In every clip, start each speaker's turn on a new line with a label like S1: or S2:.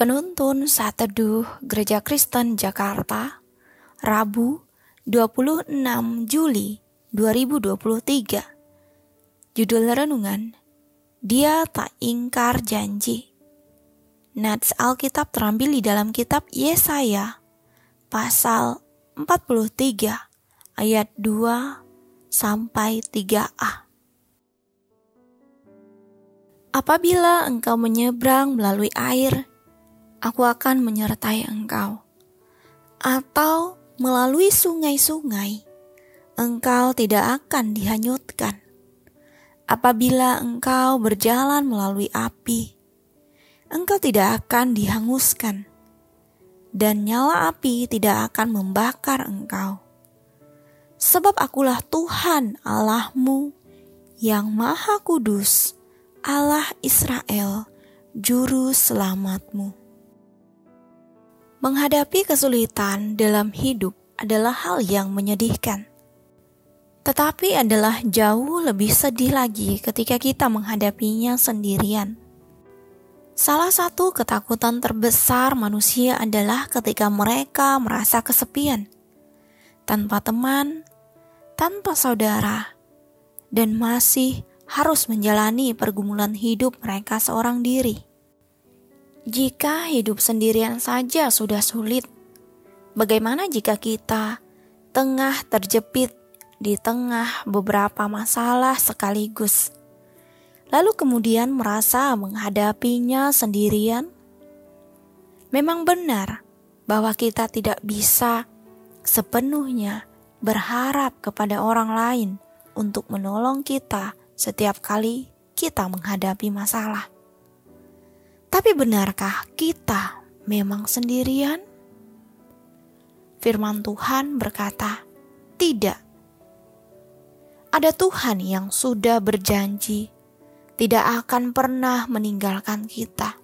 S1: Penuntun Saat Teduh Gereja Kristen Jakarta Rabu 26 Juli 2023 Judul Renungan Dia tak ingkar janji. Nats Alkitab terambil di dalam kitab Yesaya pasal 43 ayat 2 sampai 3a Apabila engkau menyeberang melalui air, aku akan menyertai engkau. Atau melalui sungai-sungai, engkau tidak akan dihanyutkan. Apabila engkau berjalan melalui api, engkau tidak akan dihanguskan, dan nyala api tidak akan membakar engkau. Sebab akulah Tuhan Allahmu yang Maha Kudus, Allah Israel, Juru Selamatmu. Menghadapi kesulitan dalam hidup adalah hal yang menyedihkan. Tetapi adalah jauh lebih sedih lagi ketika kita menghadapinya sendirian. Salah satu ketakutan terbesar manusia adalah ketika mereka merasa kesepian, tanpa teman, tanpa saudara, dan masih harus menjalani pergumulan hidup mereka seorang diri. Jika hidup sendirian saja sudah sulit, bagaimana jika kita tengah terjepit di tengah beberapa masalah sekaligus, lalu kemudian merasa menghadapinya sendirian? Memang benar bahwa kita tidak bisa sepenuhnya berharap kepada orang lain untuk menolong kita setiap kali kita menghadapi masalah. Tapi benarkah kita memang sendirian? Firman Tuhan berkata, "Tidak. Ada Tuhan yang sudah berjanji tidak akan pernah meninggalkan kita."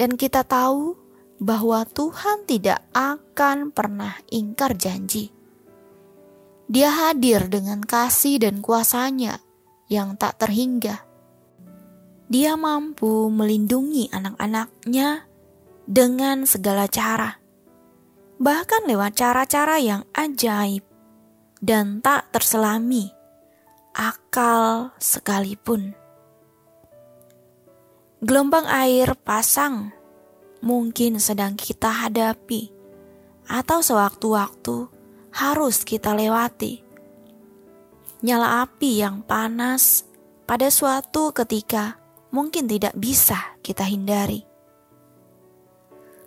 S1: Dan kita tahu bahwa Tuhan tidak akan pernah ingkar janji. Dia hadir dengan kasih dan kuasanya yang tak terhingga dia mampu melindungi anak-anaknya dengan segala cara, bahkan lewat cara-cara yang ajaib dan tak terselami akal sekalipun. Gelombang air pasang mungkin sedang kita hadapi, atau sewaktu-waktu harus kita lewati. Nyala api yang panas pada suatu ketika mungkin tidak bisa kita hindari.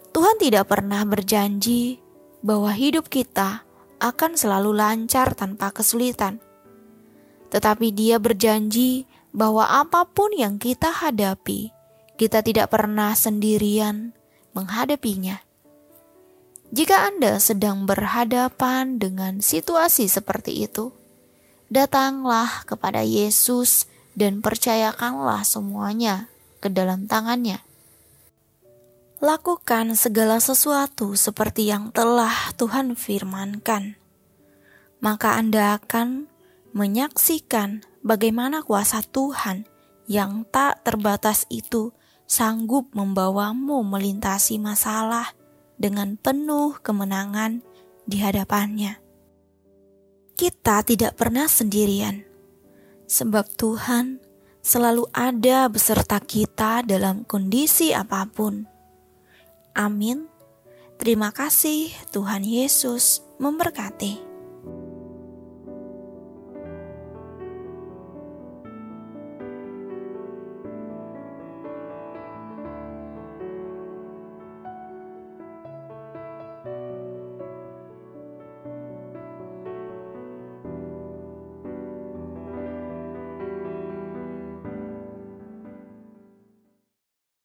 S1: Tuhan tidak pernah berjanji bahwa hidup kita akan selalu lancar tanpa kesulitan, tetapi Dia berjanji bahwa apa pun yang kita hadapi, kita tidak pernah sendirian menghadapinya. Jika Anda sedang berhadapan dengan situasi seperti itu, datanglah kepada Yesus dan percayakanlah semuanya ke dalam tangannya. Lakukan segala sesuatu seperti yang telah Tuhan firmankan, maka Anda akan menyaksikan bagaimana kuasa Tuhan yang tak terbatas itu sanggup membawamu melintasi masalah dengan penuh kemenangan di hadapannya. Kita tidak pernah sendirian sebab Tuhan selalu ada beserta kita dalam kondisi apa pun. Amin. Terima kasih, Tuhan Yesus memberkati.